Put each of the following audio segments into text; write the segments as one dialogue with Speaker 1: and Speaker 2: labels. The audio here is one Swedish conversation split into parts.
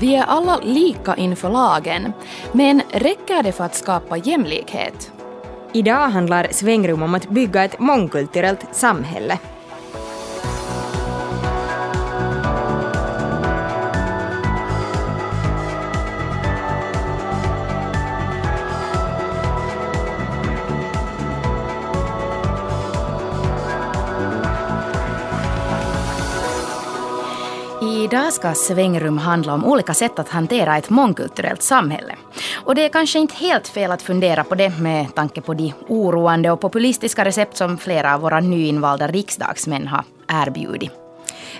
Speaker 1: Vi är alla lika inför lagen, men räcker det för att skapa jämlikhet?
Speaker 2: Idag handlar Svängrum om att bygga ett mångkulturellt samhälle.
Speaker 1: Idag ska Svängrum handla om olika sätt att hantera ett mångkulturellt samhälle. Och det är kanske inte helt fel att fundera på det med tanke på de oroande och populistiska recept som flera av våra nyinvalda riksdagsmän har erbjudit.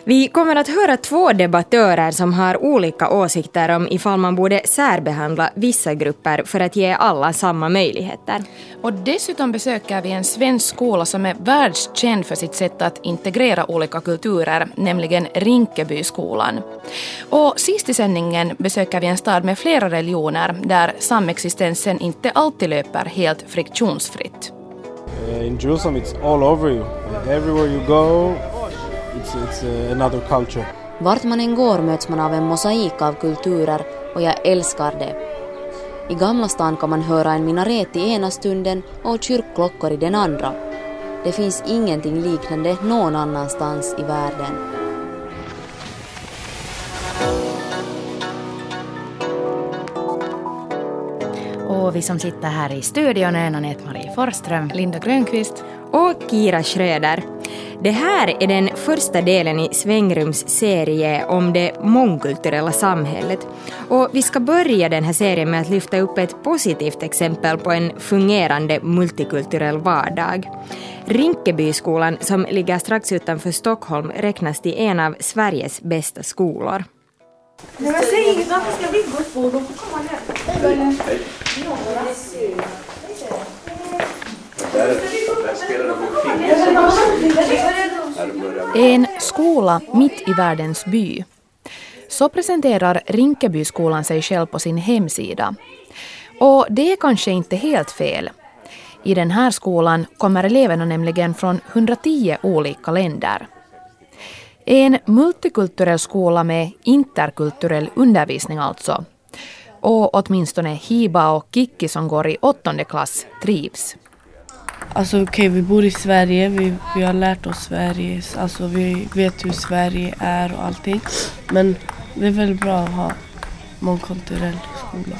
Speaker 2: Vi kommer att höra två debattörer som har olika åsikter om ifall man borde särbehandla vissa grupper för att ge alla samma möjligheter.
Speaker 1: Och dessutom besöker vi en svensk skola som är världskänd för sitt sätt att integrera olika kulturer, nämligen Rinkebyskolan. Och sist i sändningen besöker vi en stad med flera religioner där samexistensen inte alltid löper helt friktionsfritt.
Speaker 3: Uh, in Jerusalem it's all over you. Everywhere you go it's, it's uh, another culture.
Speaker 4: Vart man än går möts man av en mosaik av kulturer och jag älskar det. I Gamla stan kan man höra en minaret i ena stunden och kyrkklockor i den andra. Det finns ingenting liknande någon annanstans i världen.
Speaker 1: Och vi som sitter här i studion är Anette-Marie Forsström, Linda Grönqvist
Speaker 2: och Kira Schröder. Det här är den första delen i Svängrums serie om det mångkulturella samhället. Och vi ska börja den här serien med att lyfta upp ett positivt exempel på en fungerande multikulturell vardag. Rinkebyskolan, som ligger strax utanför Stockholm, räknas till en av Sveriges bästa skolor.
Speaker 5: Men säg inget, varför ska vi gå på? De får komma ner.
Speaker 1: En skola mitt i världens by. Så presenterar Rinkebyskolan sig själv på sin hemsida. Och det är kanske inte helt fel. I den här skolan kommer eleverna nämligen från 110 olika länder. En multikulturell skola med interkulturell undervisning alltså. Och åtminstone Hiba och Kikki som går i åttonde klass trivs.
Speaker 6: Alltså okej, okay, vi bor i Sverige, vi, vi har lärt oss Sverige, alltså vi vet hur Sverige är och allting. Men det är väldigt bra att ha mångkulturell skola.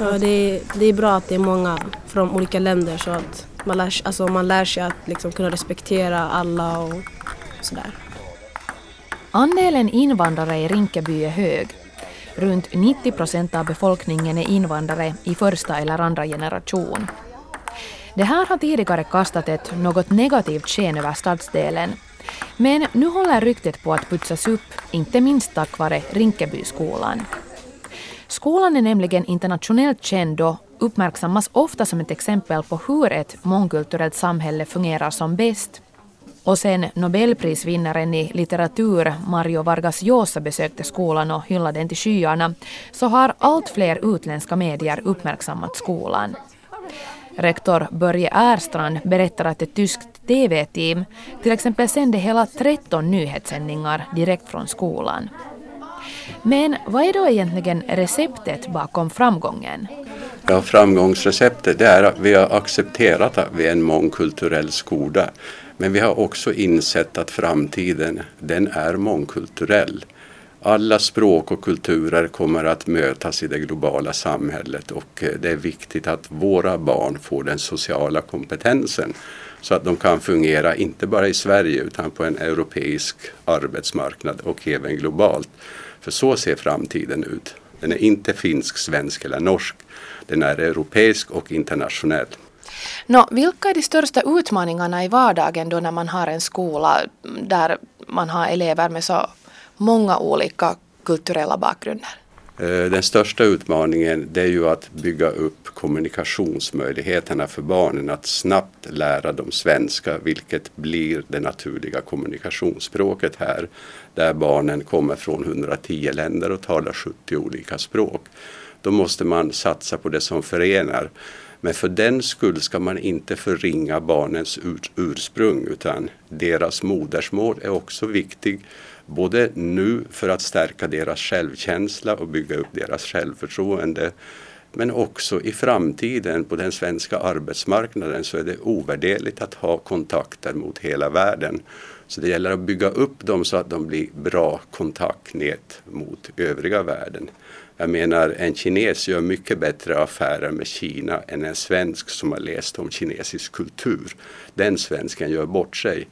Speaker 7: Ja, det, är, det är bra att det är många från olika länder så att man lär, alltså man lär sig att liksom kunna respektera alla och sådär.
Speaker 1: Andelen invandrare i Rinkeby är hög. Runt 90 procent av befolkningen är invandrare i första eller andra generation. Det här har tidigare kastat ett något negativt sken över stadsdelen. Men nu håller ryktet på att putsas upp, inte minst tack vare Rinkebyskolan. Skolan är nämligen internationellt känd och uppmärksammas ofta som ett exempel på hur ett mångkulturellt samhälle fungerar som bäst. Och sen Nobelprisvinnaren i litteratur Mario Vargas Llosa besökte skolan och hyllade den till skyarna så har allt fler utländska medier uppmärksammat skolan. Rektor Börje Erstrand berättar att ett tyskt TV-team till exempel sände hela 13 nyhetssändningar direkt från skolan. Men vad är då egentligen receptet bakom framgången?
Speaker 8: Ja, framgångsreceptet det är att vi har accepterat att vi är en mångkulturell skola. Men vi har också insett att framtiden den är mångkulturell. Alla språk och kulturer kommer att mötas i det globala samhället och eh, det är viktigt att våra barn får den sociala kompetensen så att de kan fungera inte bara i Sverige utan på en europeisk arbetsmarknad och även globalt. För så ser framtiden ut. Den är inte finsk, svensk eller norsk. Den är europeisk och internationell.
Speaker 1: Nå, vilka är de största utmaningarna i vardagen då när man har en skola där man har elever med så många olika kulturella bakgrunder?
Speaker 8: Eh, den största utmaningen det är ju att bygga upp kommunikationsmöjligheterna för barnen. Att snabbt lära dem svenska vilket blir det naturliga kommunikationsspråket här. Där barnen kommer från 110 länder och talar 70 olika språk. Då måste man satsa på det som förenar. Men för den skull ska man inte förringa barnens ur, ursprung utan deras modersmål är också viktigt. Både nu för att stärka deras självkänsla och bygga upp deras självförtroende men också i framtiden på den svenska arbetsmarknaden så är det ovärderligt att ha kontakter mot hela världen. Så det gäller att bygga upp dem så att de blir bra kontaktnät mot övriga världen. Jag menar en kines gör mycket bättre affärer med Kina än en svensk som har läst om kinesisk kultur. Den svensken gör bort sig.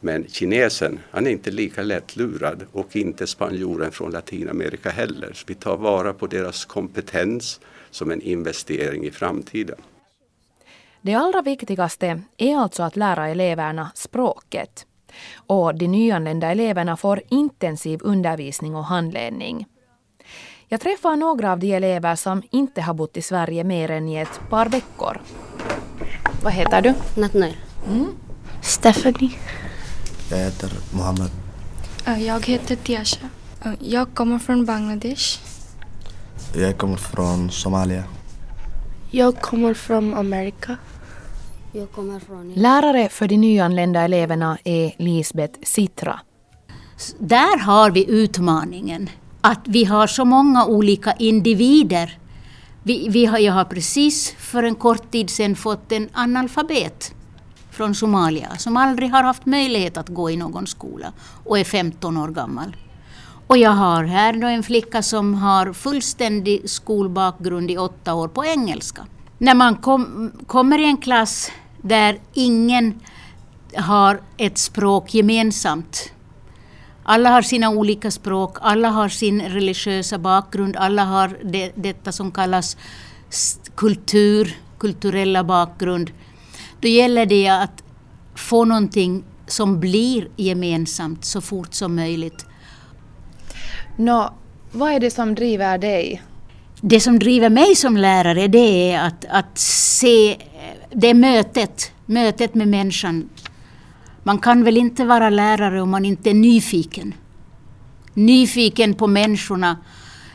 Speaker 8: Men kinesen, han är inte lika lättlurad och inte spanjoren från Latinamerika heller. Så vi tar vara på deras kompetens som en investering i framtiden.
Speaker 1: Det allra viktigaste är alltså att lära eleverna språket. Och de nyanlända eleverna får intensiv undervisning och handledning. Jag träffar några av de elever som inte har bott i Sverige mer än i ett par veckor. Vad heter du?
Speaker 9: Natnair.
Speaker 1: Mm.
Speaker 10: Stephanie.
Speaker 11: Jag heter Mohammed.
Speaker 10: Jag heter Tiasha. Jag kommer från Bangladesh.
Speaker 11: Jag kommer från Somalia.
Speaker 12: Jag kommer från Amerika.
Speaker 9: Jag kommer från...
Speaker 1: Lärare för de nyanlända eleverna är Lisbeth Sitra.
Speaker 13: Där har vi utmaningen att vi har så många olika individer. Vi, vi har, jag har precis för en kort tid sedan fått en analfabet från Somalia som aldrig har haft möjlighet att gå i någon skola och är 15 år gammal. Och jag har här då en flicka som har fullständig skolbakgrund i åtta år på engelska. När man kom, kommer i en klass där ingen har ett språk gemensamt. Alla har sina olika språk, alla har sin religiösa bakgrund, alla har det, detta som kallas kultur, kulturella bakgrund. Då gäller det att få någonting som blir gemensamt så fort som möjligt.
Speaker 1: Nå, vad är det som driver dig?
Speaker 13: Det som driver mig som lärare det är att, att se det mötet, mötet med människan. Man kan väl inte vara lärare om man inte är nyfiken. Nyfiken på människorna,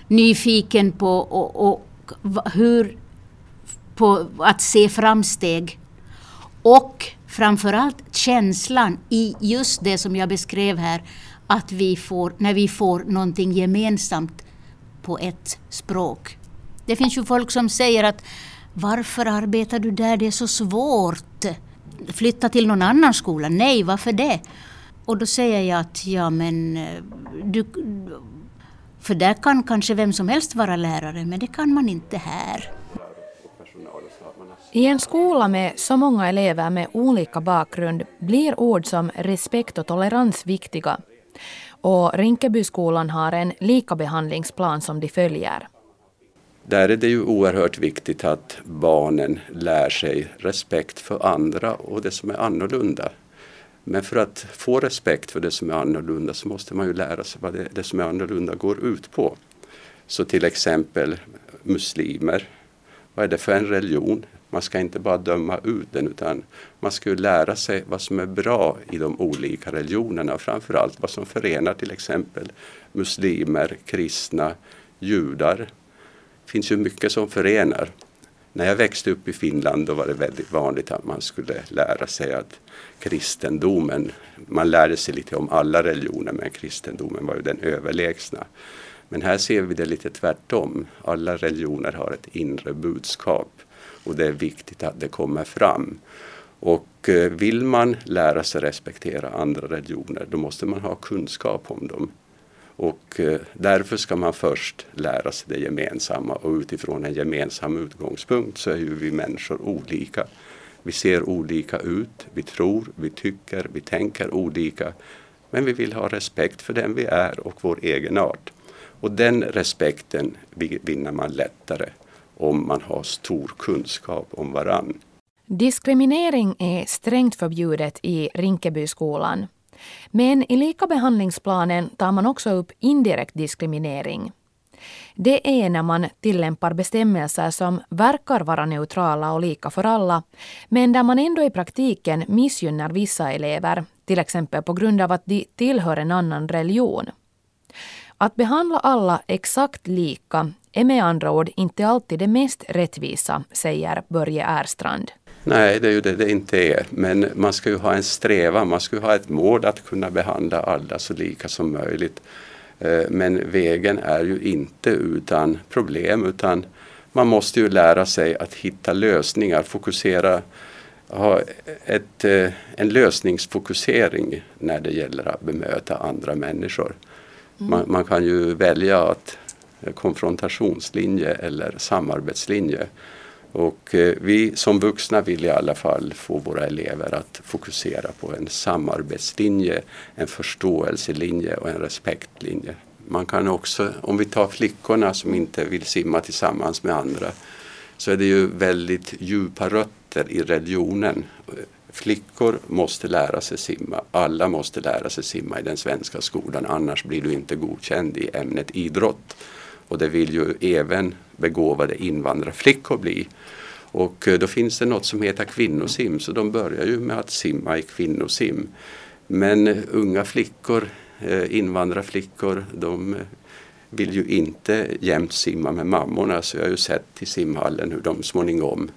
Speaker 13: nyfiken på och, och hur, på att se framsteg. Och framförallt känslan i just det som jag beskrev här, att vi får, när vi får någonting gemensamt på ett språk. Det finns ju folk som säger att varför arbetar du där, det är så svårt. Flytta till någon annan skola. Nej, varför det? Och då säger jag att ja men eh, du, för där kan kanske vem som helst vara lärare, men det kan man inte här.
Speaker 1: I en skola med så många elever med olika bakgrund blir ord som respekt och tolerans viktiga. Och Rinkebyskolan har en likabehandlingsplan som de följer.
Speaker 8: Där är det ju oerhört viktigt att barnen lär sig respekt för andra och det som är annorlunda. Men för att få respekt för det som är annorlunda så måste man ju lära sig vad det, det som är annorlunda går ut på. Så till exempel muslimer, vad är det för en religion? Man ska inte bara döma ut den utan man ska ju lära sig vad som är bra i de olika religionerna. Framförallt vad som förenar till exempel muslimer, kristna, judar. Det finns ju mycket som förenar. När jag växte upp i Finland då var det väldigt vanligt att man skulle lära sig att kristendomen, man lärde sig lite om alla religioner men kristendomen var ju den överlägsna. Men här ser vi det lite tvärtom. Alla religioner har ett inre budskap och det är viktigt att det kommer fram. Och eh, vill man lära sig respektera andra religioner då måste man ha kunskap om dem. Och eh, därför ska man först lära sig det gemensamma och utifrån en gemensam utgångspunkt så är ju vi människor olika. Vi ser olika ut, vi tror, vi tycker, vi tänker olika. Men vi vill ha respekt för den vi är och vår egen art. Och den respekten vinner man lättare om man har stor kunskap om varann.
Speaker 1: Diskriminering är strängt förbjudet i Rinkebyskolan. Men i likabehandlingsplanen tar man också upp indirekt diskriminering. Det är när man tillämpar bestämmelser som verkar vara neutrala och lika för alla, men där man ändå i praktiken missgynnar vissa elever, till exempel på grund av att de tillhör en annan religion. Att behandla alla exakt lika är med andra ord inte alltid det mest rättvisa, säger Börje Erstrand.
Speaker 8: Nej, det är ju det det inte är. Men man ska ju ha en strävan, man ska ju ha ett mål att kunna behandla alla så lika som möjligt. Eh, men vägen är ju inte utan problem utan man måste ju lära sig att hitta lösningar, fokusera, ha ett, eh, en lösningsfokusering när det gäller att bemöta andra människor. Mm. Man, man, kan ju välja att konfrontationslinje eller samarbetslinje. Och eh, vi som vuxna vill i alla fall få våra elever att fokusera på en samarbetslinje, en förståelselinje och en respektlinje. Man kan också, om vi tar flickorna som inte vill simma tillsammans med andra, så är det ju väldigt djupa rötter i religionen. Flickor måste lära sig simma, alla måste lära sig simma i den svenska skolan annars blir du inte godkänd i ämnet idrott. Och det vill ju även begåvade invandrarflickor bli. Och eh, då finns det något som heter kvinnosim så de börjar ju med att simma i kvinnosim. Men eh, unga flickor, eh, invandrarflickor, de vill ju inte jämt simma med mammorna så jag har ju sett i simhallen hur de småningom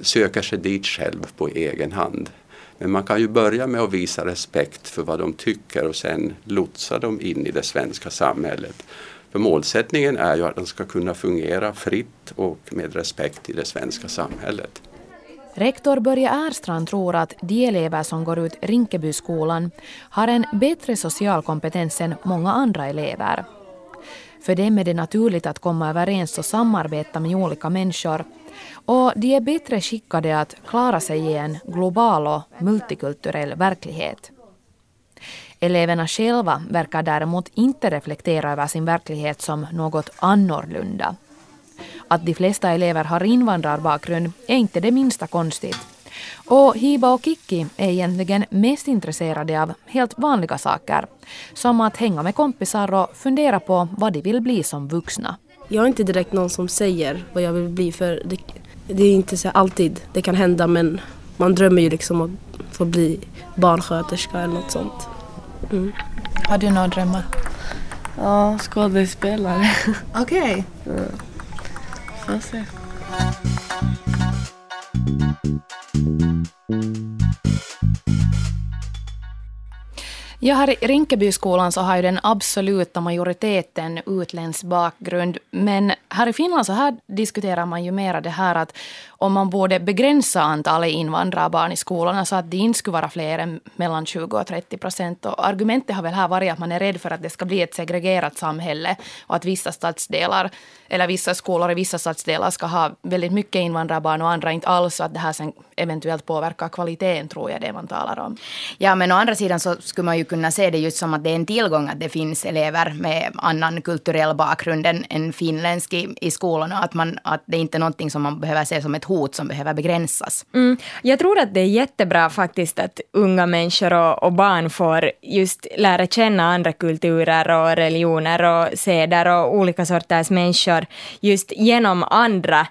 Speaker 8: söker sig dit själv på egen hand. Men man kan ju börja med att visa respekt för vad de tycker och sen lotsa dem in i det svenska samhället. För målsättningen är ju att den ska kunna fungera fritt och med respekt i det svenska samhället.
Speaker 1: Rektor Börje Erstrand tror att de elever som går ut Rinkebyskolan har en bättre social kompetens än många andra elever. För dem är det naturligt att komma överens och samarbeta med olika människor och de är bättre skickade att klara sig i en global och multikulturell verklighet. Eleverna själva verkar däremot inte reflektera över sin verklighet som något annorlunda. Att de flesta elever har invandrarbakgrund är inte det minsta konstigt. Och Hiba och Kikki är egentligen mest intresserade av helt vanliga saker. Som att hänga med kompisar och fundera på vad de vill bli som vuxna.
Speaker 6: Jag är inte direkt någon som säger vad jag vill bli för det, det är inte så alltid det kan hända men man drömmer ju liksom om att få bli barnsköterska eller något sånt.
Speaker 1: Mm. Har du några drömmar?
Speaker 12: Ja, skådespelare.
Speaker 1: Okej. Okay.
Speaker 12: Mm. Får se.
Speaker 1: Ja, här i Rinkebyskolan så har ju den absoluta majoriteten utländsk bakgrund. Men här i Finland så här diskuterar man ju mera det här att om man borde begränsa antalet invandrarbarn i skolorna så att det inte skulle vara fler än mellan 20 och 30 procent. Och argumentet har väl här varit att man är rädd för att det ska bli ett segregerat samhälle och att vissa stadsdelar eller vissa skolor i vissa stadsdelar ska ha väldigt mycket invandrarbarn och andra inte alls. Och att det här sen eventuellt påverkar kvaliteten tror jag det man talar om.
Speaker 14: Ja, men å andra sidan så skulle man ju kunna se det just som att det är en tillgång att det finns elever med annan kulturell bakgrund än, än finländsk i, i skolorna. Att, man, att det är inte är någonting som man behöver se som ett hot som behöver begränsas.
Speaker 2: Mm. Jag tror att det är jättebra faktiskt att unga människor och, och barn får just lära känna andra kulturer och religioner och seder och olika sorters människor just genom andra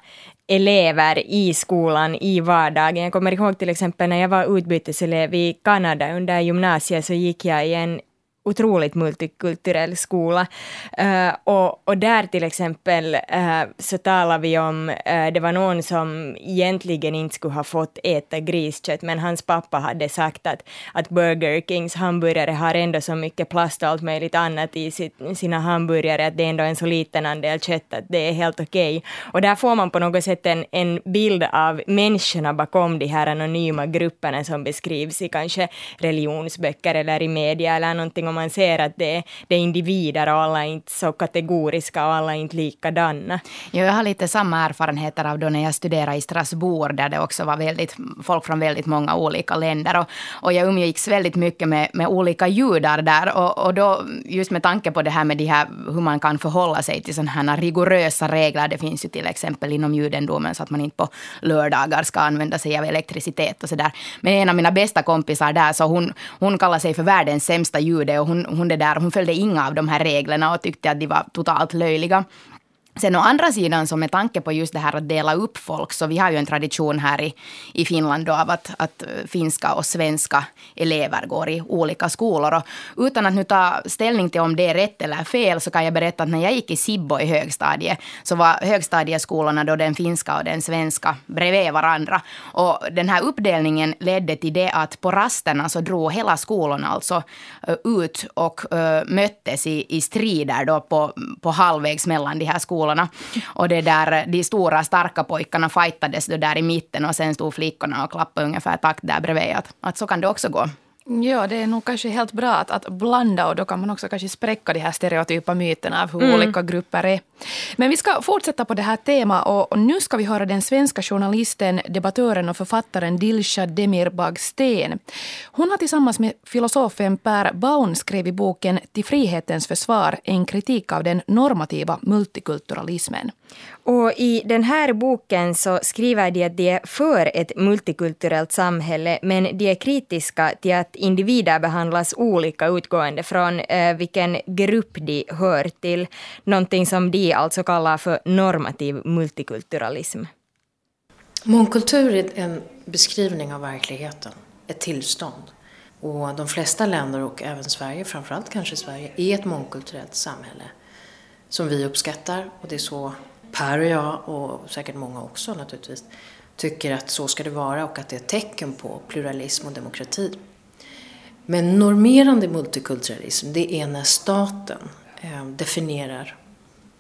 Speaker 2: elever i skolan i vardagen. Jag kommer ihåg till exempel när jag var utbyteselev i Kanada under gymnasiet så gick jag i en otroligt multikulturell skola. Uh, och, och där till exempel uh, så talar vi om, uh, det var någon som egentligen inte skulle ha fått äta griskött, men hans pappa hade sagt att, att Burger Kings hamburgare har ändå så mycket plast och allt möjligt annat i sitt, sina hamburgare, att det är ändå en så liten andel kött att det är helt okej. Okay. Och där får man på något sätt en, en bild av människorna bakom de här anonyma grupperna som beskrivs i kanske religionsböcker eller i media eller någonting om man ser att det är, det är individer och alla är inte så kategoriska och alla är inte likadana.
Speaker 14: Ja, jag har lite samma erfarenheter av då när jag studerade i Strasbourg där det också var väldigt, folk från väldigt många olika länder. Och, och jag umgicks väldigt mycket med, med olika judar där. Och, och då, just med tanke på det här med de här, hur man kan förhålla sig till sådana här rigorösa regler. Det finns ju till exempel inom judendomen så att man inte på lördagar ska använda sig av elektricitet och sådär. Men en av mina bästa kompisar där, så hon, hon kallar sig för världens sämsta jude och hon, hon, det där, hon följde inga av de här reglerna och tyckte att de var totalt löjliga.
Speaker 15: Sen å andra sidan, så med tanke på just det här att dela upp folk, så vi har ju en tradition här i, i Finland då av att, att eh, finska och svenska elever går i olika skolor. Och utan att nu ta ställning till om det är rätt eller fel, så kan jag berätta att när jag gick i Sibbo i högstadiet, så var högstadieskolorna då den finska och den svenska bredvid varandra. Och den här uppdelningen ledde till det att på rasterna så drog hela skolorna alltså eh, ut och eh, möttes i, i strider då på, på halvvägs mellan de här skolorna skolorna. Och det där, de stora starka pojkarna fightades där i mitten och sen stod flickorna och klappade ungefär takt där bredvid. Att, att så kan det också gå.
Speaker 1: Ja, det är nog kanske helt bra att, att blanda och då kan man också kanske spräcka de här stereotypa myterna av hur mm. olika grupper är. Men vi ska fortsätta på det här temat och, och, nu ska vi höra den svenska journalisten, debattören och författaren Dilshad Demirbag Sten. Hon har tillsammans med filosofen Per Baun skrivit boken Till frihetens försvar, en kritik av den normativa multikulturalismen.
Speaker 2: Och I den här boken så skriver de att de är för ett multikulturellt samhälle men de är kritiska till att individer behandlas olika utgående från eh, vilken grupp de hör till. Någonting som de alltså kallar för normativ multikulturalism.
Speaker 16: Mångkultur är en beskrivning av verkligheten, ett tillstånd. Och de flesta länder och även Sverige, framförallt kanske Sverige, är ett mångkulturellt samhälle som vi uppskattar och det är så Per och jag, och säkert många också naturligtvis, tycker att så ska det vara och att det är ett tecken på pluralism och demokrati. Men normerande multikulturalism, det är när staten eh, definierar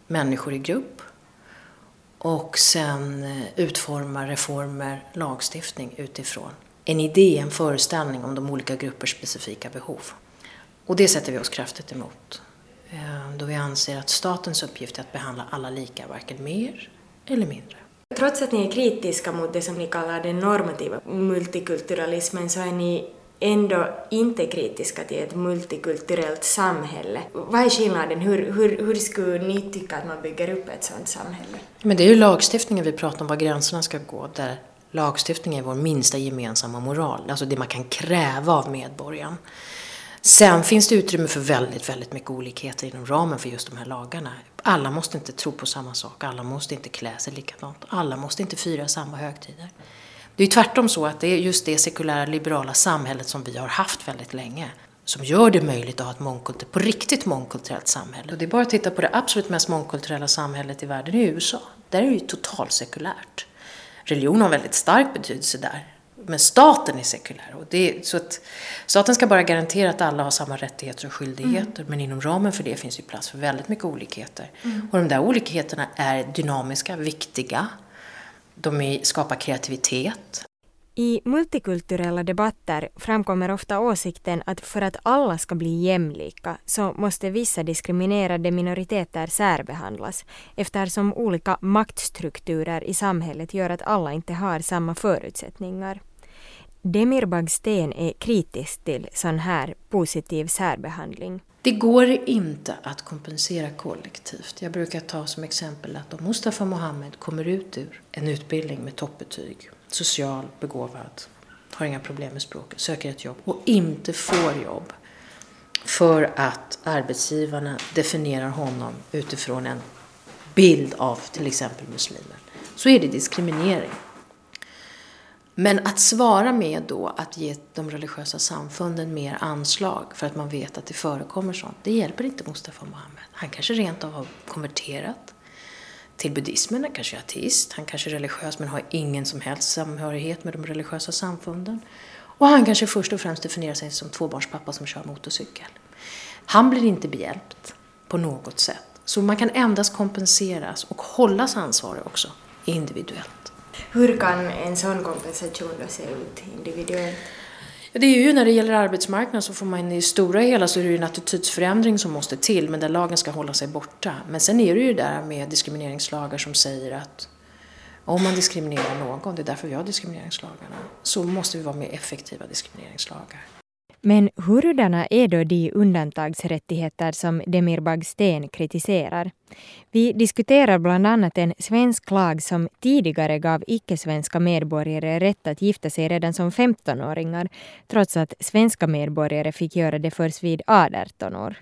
Speaker 16: människor i grupp och sen eh, utformar reformer, lagstiftning utifrån en idé, en föreställning om de olika gruppers specifika behov. Och det sätter vi oss kraftigt emot. Eh, då vi anser att statens uppgift är att behandla alla lika, varken mer eller mindre.
Speaker 2: Trots att ni är kritiska mot det som ni kallar den normativa multikulturalismen så är ni ändå inte kritiska till ett multikulturellt samhälle. Vad är skillnaden? Hur, hur, hur skulle ni tycka att man bygger upp ett sådant samhälle?
Speaker 16: Men det är ju lagstiftningen vi pratar om, var gränserna ska gå. Där lagstiftning är vår minsta gemensamma moral, alltså det man kan kräva av medborgaren. Sen finns det utrymme för väldigt, väldigt mycket olikheter inom ramen för just de här lagarna. Alla måste inte tro på samma sak, alla måste inte klä sig likadant, alla måste inte fira samma högtider. Det är tvärtom så att det är just det sekulära liberala samhället som vi har haft väldigt länge som gör det möjligt att ha ett mångkultur, på riktigt mångkulturellt samhälle. Och det är bara att titta på det absolut mest mångkulturella samhället i världen i USA. Där är det ju totalsekulärt. Religion har en väldigt stark betydelse där. Men staten är sekulär. Och det är, så att staten ska bara garantera att alla har samma rättigheter och skyldigheter. Mm. Men inom ramen för det finns ju plats för väldigt mycket olikheter. Mm. Och de där olikheterna är dynamiska, viktiga. De skapar kreativitet.
Speaker 2: I multikulturella debatter framkommer ofta åsikten att för att alla ska bli jämlika så måste vissa diskriminerade minoriteter särbehandlas eftersom olika maktstrukturer i samhället gör att alla inte har samma förutsättningar. Demir Bagsten är kritisk till sån här positiv särbehandling.
Speaker 16: Det går inte att kompensera kollektivt. Jag brukar ta som exempel att om Mustafa Mohammed kommer ut ur en utbildning med toppbetyg, social, begåvad, har inga problem med språket, söker ett jobb och inte får jobb för att arbetsgivarna definierar honom utifrån en bild av till exempel muslimer, så är det diskriminering. Men att svara med då att ge de religiösa samfunden mer anslag för att man vet att det förekommer sånt, det hjälper inte Mustafa Mohammed. Han kanske rent av har konverterat till buddhismen, han kanske är ateist, han kanske är religiös men har ingen som helst samhörighet med de religiösa samfunden. Och han kanske först och främst definierar sig som tvåbarnspappa som kör motorcykel. Han blir inte behjälpt på något sätt. Så man kan endast kompenseras och hållas ansvarig också individuellt.
Speaker 2: Hur kan en sån kompensation då se ut individuellt?
Speaker 16: Det är ju när det gäller arbetsmarknaden så får man i stora hela så är det en attitydsförändring som måste till men där lagen ska hålla sig borta. Men sen är det ju det där med diskrimineringslagar som säger att om man diskriminerar någon, det är därför vi har diskrimineringslagarna, så måste vi vara mer effektiva diskrimineringslagar.
Speaker 2: Men hurdana är då de undantagsrättigheter som Demir Bagsten kritiserar? Vi diskuterar bland annat en svensk lag som tidigare gav icke-svenska medborgare rätt att gifta sig redan som 15-åringar, trots att svenska medborgare fick göra det först vid 18 år.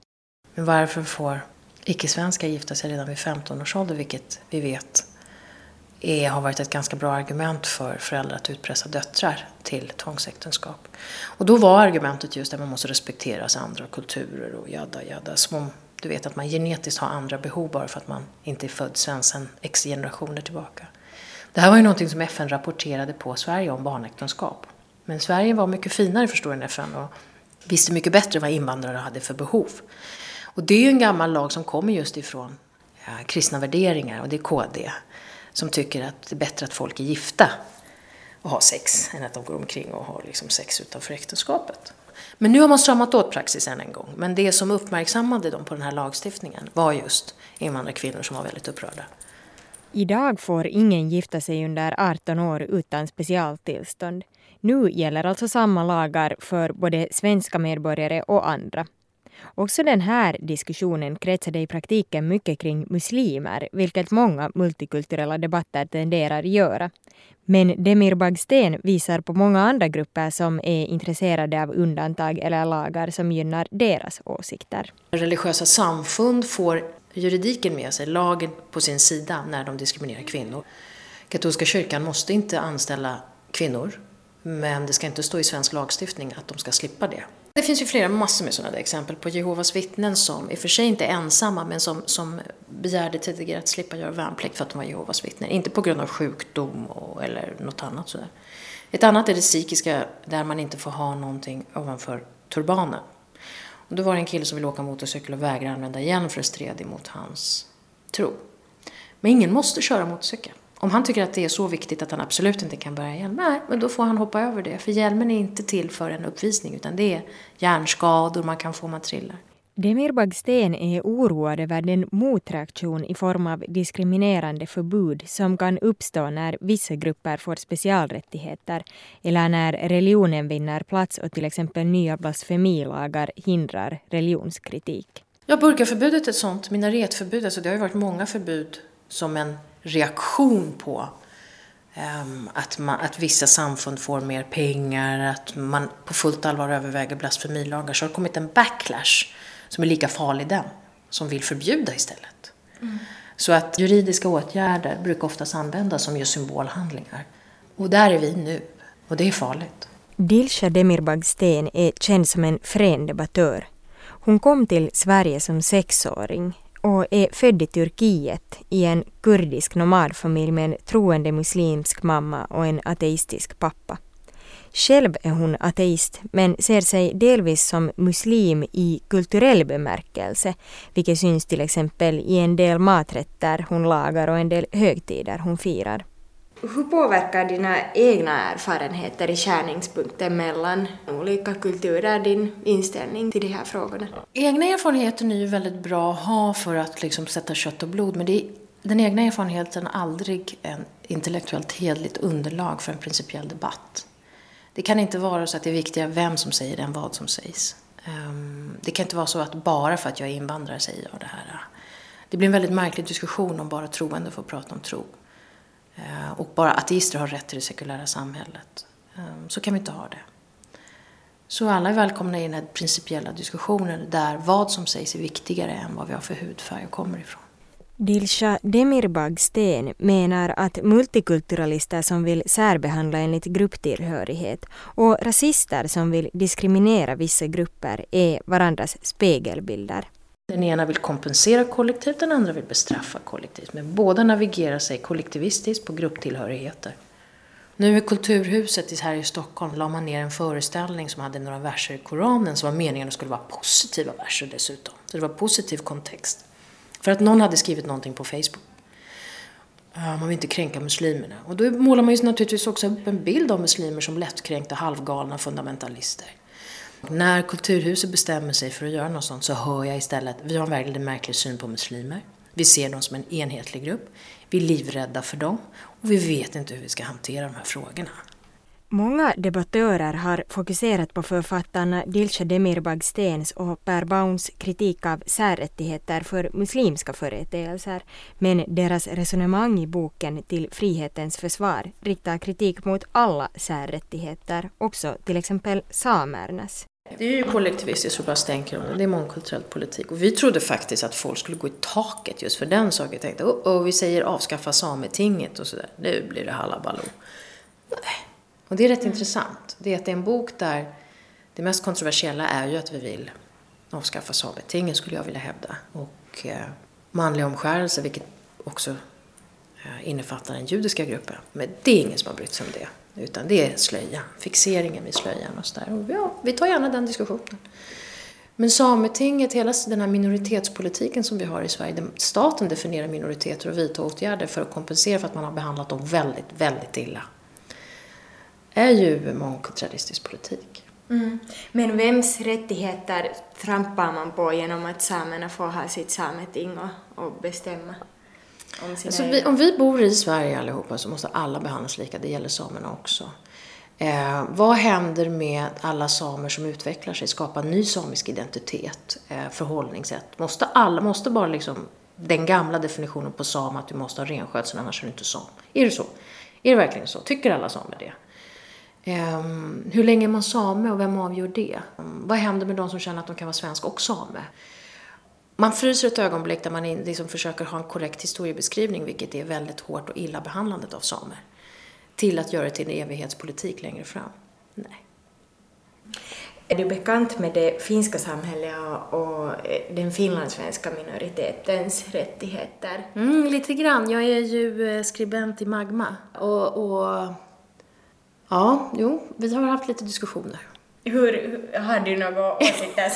Speaker 16: Men varför får icke-svenskar gifta sig redan vid 15 års ålder, vilket vi vet är, har varit ett ganska bra argument för föräldrar att utpressa döttrar till tvångsäktenskap. Och då var argumentet just att man måste respektera andra kulturer och jadda jadda. Som om du vet att man genetiskt har andra behov bara för att man inte är född svensk sedan x generationer tillbaka. Det här var ju någonting som FN rapporterade på Sverige om barnäktenskap. Men Sverige var mycket finare förstår än FN och visste mycket bättre vad invandrare hade för behov. Och det är ju en gammal lag som kommer just ifrån ja, kristna värderingar och det är KD som tycker att det är bättre att folk är gifta och har sex än att de går omkring och har liksom sex utanför äktenskapet. Men nu har man stramat åt praxis än en gång. Men det som uppmärksammade dem på den här lagstiftningen var just invandrarkvinnor som var väldigt upprörda.
Speaker 2: Idag får ingen gifta sig under 18 år utan specialtillstånd. Nu gäller alltså samma lagar för både svenska medborgare och andra. Också den här diskussionen kretsade i praktiken mycket kring muslimer, vilket många multikulturella debatter tenderar göra. Men Demir Bagsten visar på många andra grupper som är intresserade av undantag eller lagar som gynnar deras åsikter.
Speaker 16: Religiösa samfund får juridiken med sig, lagen på sin sida när de diskriminerar kvinnor. Katolska kyrkan måste inte anställa kvinnor, men det ska inte stå i svensk lagstiftning att de ska slippa det. Det finns ju flera, massor med sådana exempel på Jehovas vittnen som, i och för sig inte ensamma, men som, som begärde tidigare att slippa göra värnplikt för att de var Jehovas vittnen. Inte på grund av sjukdom och, eller något annat sådär. Ett annat är det psykiska, där man inte får ha någonting ovanför turbanen. Och då var det en kille som ville åka motorcykel och vägrade använda hjälm för att stred emot hans tro. Men ingen måste köra motorcykel. Om han tycker att det är så viktigt att han absolut inte kan bära hjälm, nej, men då får han hoppa över det. För hjälmen är inte till för en uppvisning, utan det är hjärnskador man kan få om man trillar.
Speaker 2: Demir Bagsten är oroad över den motreaktion i form av diskriminerande förbud som kan uppstå när vissa grupper får specialrättigheter eller när religionen vinner plats och till exempel nya blasfemilagar hindrar religionskritik.
Speaker 16: Ja, burkaförbudet är ett sånt, minaretförbud, alltså det har ju varit många förbud som en reaktion på um, att, man, att vissa samfund får mer pengar, att man på fullt allvar överväger blasfemilagar. Så har det kommit en backlash som är lika farlig den, som vill förbjuda istället. Mm. Så att juridiska åtgärder brukar oftast användas som just symbolhandlingar. Och där är vi nu, och det är farligt.
Speaker 2: Dilsha Demirbag-Sten är känd som en frän debattör. Hon kom till Sverige som sexåring och är född i Turkiet i en kurdisk nomadfamilj med en troende muslimsk mamma och en ateistisk pappa. Själv är hon ateist men ser sig delvis som muslim i kulturell bemärkelse, vilket syns till exempel i en del maträtter hon lagar och en del högtider hon firar. Hur påverkar dina egna erfarenheter i skärningspunkten mellan olika kulturer din inställning till de här frågorna?
Speaker 16: Egna erfarenheter är ju väldigt bra att ha för att liksom sätta kött och blod, men det är, den egna erfarenheten är aldrig en intellektuellt hedligt underlag för en principiell debatt. Det kan inte vara så att det är viktigare vem som säger det än vad som sägs. Ehm, det kan inte vara så att bara för att jag är invandrare säger jag det här. Det blir en väldigt märklig diskussion om bara troende får prata om tro. Eh, och bara ateister har rätt till det sekulära samhället. Ehm, så kan vi inte ha det. Så alla är välkomna i den här principiella diskussionen där vad som sägs är viktigare än vad vi har för hudfärg och kommer ifrån.
Speaker 2: Dilsha Demirbag Sten menar att multikulturalister som vill särbehandla enligt grupptillhörighet och rasister som vill diskriminera vissa grupper är varandras spegelbilder.
Speaker 16: Den ena vill kompensera kollektivt, den andra vill bestraffa kollektivt. Men båda navigerar sig kollektivistiskt på grupptillhörigheter. Nu i Kulturhuset här i Stockholm la man ner en föreställning som hade några verser i Koranen som var meningen att det skulle vara positiva verser dessutom. Så det var positiv kontext. För att någon hade skrivit någonting på Facebook. Man vill inte kränka muslimerna. Och då målar man ju naturligtvis också upp en bild av muslimer som lättkränkta, halvgalna fundamentalister. När Kulturhuset bestämmer sig för att göra något sånt så hör jag istället, att vi har en väldigt märklig syn på muslimer. Vi ser dem som en enhetlig grupp. Vi är livrädda för dem och vi vet inte hur vi ska hantera de här frågorna.
Speaker 2: Många debattörer har fokuserat på författarna Dilsa Demirbag Stens och Per Bauns kritik av särrättigheter för muslimska företeelser, men deras resonemang i boken Till frihetens försvar riktar kritik mot alla särrättigheter, också till exempel samernas.
Speaker 16: Det är ju kollektivistiskt och bara stänker om det. Det är mångkulturell politik. Och vi trodde faktiskt att folk skulle gå i taket just för den saken. Vi tänkte, oh, oh, vi säger avskaffa Sametinget och sådär. Nu blir det halabaloo. Nej. Och det är rätt mm. intressant. Det är att det är en bok där det mest kontroversiella är ju att vi vill avskaffa Sametinget skulle jag vilja hävda. Och eh, manlig omskärelse, vilket också eh, innefattar den judiska gruppen. Men det är ingen som har brytt sig om det. Utan det är slöjan, fixeringen vid slöjan och sådär. Och ja, vi tar gärna den diskussionen. Men Sametinget, hela den här minoritetspolitiken som vi har i Sverige, där staten definierar minoriteter och vidtar åtgärder för att kompensera för att man har behandlat dem väldigt, väldigt illa, är ju mångkulturalistisk politik.
Speaker 14: Mm. Men vems rättigheter trampar man på genom att samerna får ha sitt sameting och, och bestämma?
Speaker 16: Om, alltså vi, om vi bor i Sverige allihopa så måste alla behandlas lika, det gäller samerna också. Eh, vad händer med alla samer som utvecklar sig, skapar ny samisk identitet, eh, förhållningssätt? Måste alla, måste bara liksom den gamla definitionen på sam att du måste ha renskötsel annars är du inte sam? Är det så? Är det verkligen så? Tycker alla samer det? Eh, hur länge är man same och vem avgör det? vad händer med de som känner att de kan vara svensk och same? Man fryser ett ögonblick där man liksom försöker ha en korrekt historiebeskrivning, vilket är väldigt hårt och illa behandlandet av samer, till att göra det till en evighetspolitik längre fram. Nej.
Speaker 14: Är du bekant med det finska samhället och den finlandssvenska minoritetens rättigheter?
Speaker 16: Mm, lite grann. Jag är ju eh, skribent i Magma. Och, och ja, jo, vi har haft lite diskussioner.
Speaker 14: Hur, har du några åsikter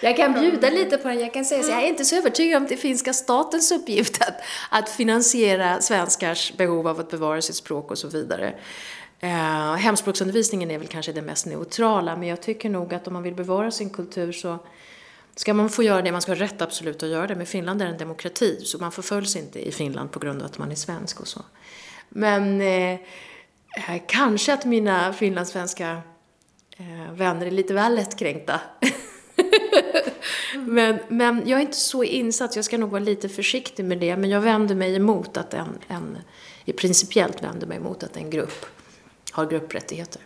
Speaker 16: jag kan bjuda lite på den. Jag kan säga så jag är inte så övertygad om det finska statens uppgift att, att finansiera svenskars behov av att bevara sitt språk och så vidare. Eh, hemspråksundervisningen är väl kanske det mest neutrala, men jag tycker nog att om man vill bevara sin kultur så ska man få göra det, man ska ha rätt absolut att göra det, men Finland är en demokrati, så man förföljs inte i Finland på grund av att man är svensk och så. Men eh, eh kanske att mina finlandssvenska vänner är lite väl lättkränkta. men, men jag är inte så insatt, jag ska nog vara lite försiktig med det. Men jag vänder mig emot att en, en principiellt vänder mig emot att en grupp har grupprättigheter.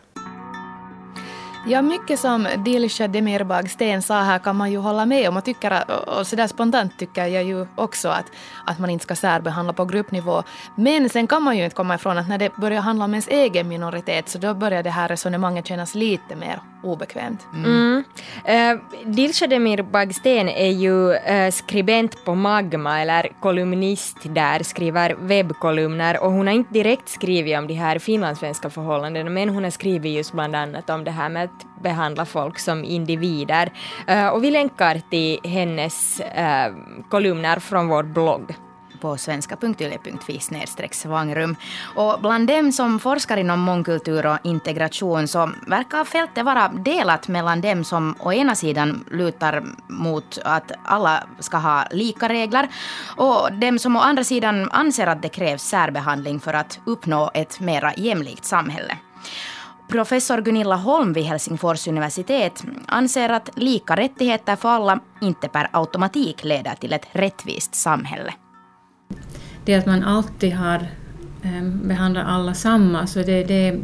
Speaker 1: Ja, mycket som Dilsa Demirbag Sten sa här kan man ju hålla med om och, tycker, och sådär spontant tycker jag ju också att, att man inte ska särbehandla på gruppnivå. Men sen kan man ju inte komma ifrån att när det börjar handla om ens egen minoritet så då börjar det här resonemanget kännas lite mer obekvämt.
Speaker 14: Mm. Mm. Eh, uh, Dilshad Demirbag Sten är ju uh, skribent på Magma eller kolumnist där, skriver webbkolumner och hon har inte direkt skrivit om de här finlandssvenska förhållandena men hon har skrivit just bland annat om det här med att behandla folk som individer. Eh, och vi länkar till hennes eh, kolumner från vår blogg
Speaker 15: på svenska.yle.fi svangrum. Och bland dem som forskar inom mångkultur och integration så verkar fältet vara delat mellan dem som å ena sidan lutar mot att alla ska ha lika regler och dem som å andra sidan anser att det krävs särbehandling för att uppnå ett mera jämlikt samhälle. Professor Gunilla Holm vid Helsingfors universitet anser att lika rättigheter för alla inte per automatik leder till ett rättvist samhälle.
Speaker 17: Det att man alltid har behandlat behandlar alla samma, så det, det,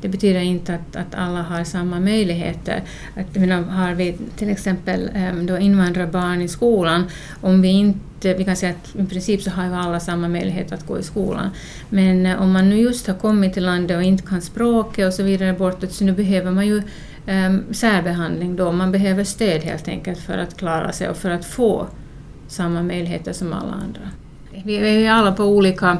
Speaker 17: det betyder inte att, att alla har samma möjligheter. Att, menar, har vi till exempel ehm, då invandrarbarn i skolan, om vi inte vi kan säga att i princip så har ju alla samma möjlighet att gå i skolan. Men eh, om man nu just har kommit till landet och inte kan språket och så vidare bortåt, så nu behöver man ju um, särbehandling då. Man behöver stöd helt enkelt för att klara sig och för att få samma möjligheter som alla andra. Vi är alla på olika,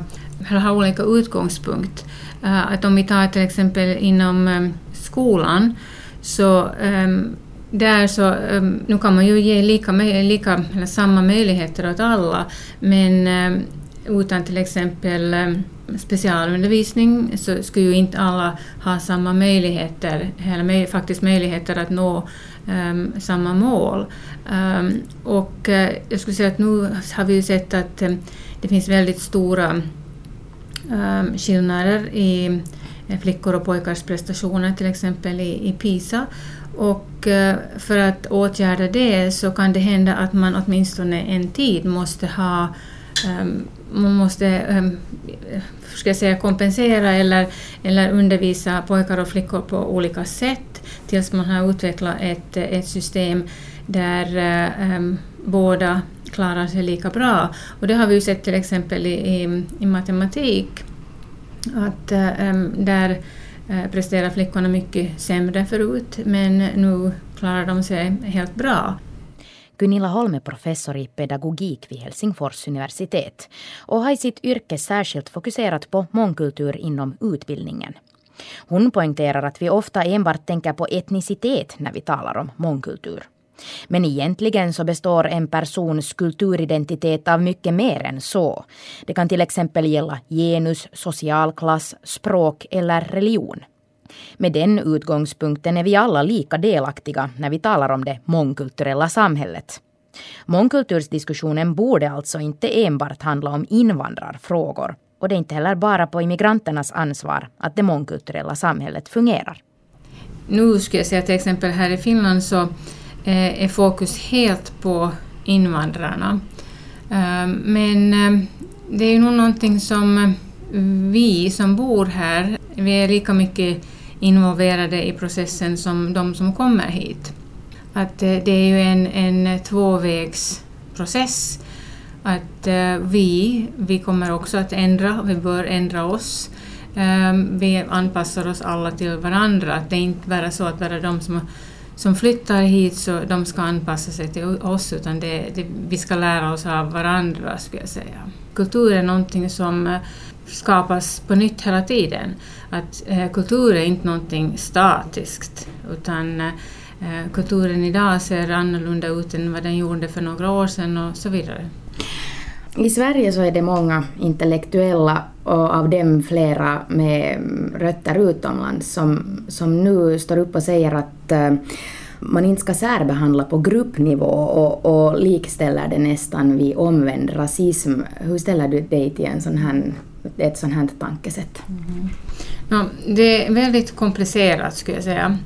Speaker 17: har olika utgångspunkt. Eh, att om vi tar till exempel inom ehm, skolan så ehm, där så, ehm, nu kan man ju ge lika, lika, eller samma möjligheter åt alla, men utan till exempel specialundervisning så skulle ju inte alla ha samma möjligheter, eller faktiskt möjligheter att nå um, samma mål. Um, och eh, jag skulle säga att nu har vi ju sett att um, det finns väldigt stora um, skillnader i eh, flickor och pojkars prestationer, till exempel i, i PISA. Och eh, för att åtgärda det så kan det hända att man åtminstone en tid måste ha ehm, man måste ehm, ska jag säga, kompensera eller, eller undervisa pojkar och flickor på olika sätt. tills man har utvecklat ett, ett system där um, båda klarar sig lika bra. Och det har vi ju sett till exempel i, i, i matematik, att eh, äm, där uh, presterar flickorna mycket sämre förut, men nu klarar de sig helt bra.
Speaker 15: Gunilla Holm är professor i pedagogik vid Helsingfors universitet och har i sitt yrke särskilt fokuserat på mångkultur inom utbildningen. Hon poängterar att vi ofta enbart tänker på etnicitet när vi talar om mångkultur. Men egentligen så består en persons kulturidentitet av mycket mer än så. Det kan till exempel gälla genus, socialklass, språk eller religion. Med den utgångspunkten är vi alla lika delaktiga när vi talar om det mångkulturella samhället. Mångkultursdiskussionen borde alltså inte enbart handla om invandrarfrågor och det är inte heller bara på immigranternas ansvar att det mångkulturella samhället fungerar.
Speaker 17: Nu skulle jag säga till exempel här i Finland så Eh, är fokus helt på invandrarna. Ehm, men ehm, det är nog någonting som eh, vi som bor här, vi är lika mycket involverade i processen som de som kommer hit. Att eh, det är ju en, en tvåvägsprocess. Att vi, vi kommer också att ändra, vi bör ändra oss. Ehm, vi anpassar oss alla till varandra. Att det är inte bara så att bara de som, som flyttar hit så de ska anpassa sig till oss, utan det, det, vi ska lära oss av varandra, skulle jag säga. Kultur är någonting som eh, skapas på nytt hela tiden. Att eh, kultur är inte någonting statiskt, utan eh, eh, kulturen idag ser annorlunda ut än vad den gjorde för några år sedan och så vidare.
Speaker 15: I Sverige så är det många intellektuella och av dem flera med rötter utomlands som, som nu står upp och säger att Eh, man inte ska särbehandla på gruppnivå och, och likställer det nästan vid omvänd rasism. Hur ställer du dig till en sån här ett sånt här tankesätt? Mm-hmm. Mm.
Speaker 17: Ja, det är väldigt komplicerat skulle jag säga.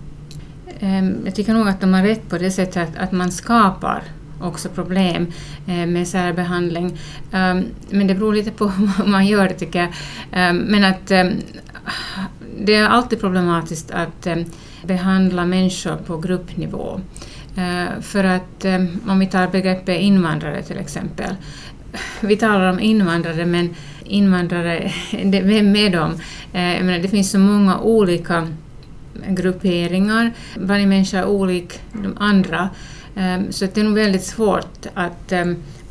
Speaker 17: Ehm, jag tycker nog att de har rätt på det sättet att, att man skapar också problem eh, med särbehandling. Ehm, men det beror lite på vad man gör det tycker jag. Ehm, men att det är alltid problematiskt att behandla människor på gruppnivå. Eh, för att eh, om vi tar begreppet invandrare till exempel. Vi talar om invandrare men invandrare, vem är de? Eh, jag menar, det finns så många olika grupperingar, varje människa är olik de andra, så det är nog väldigt svårt att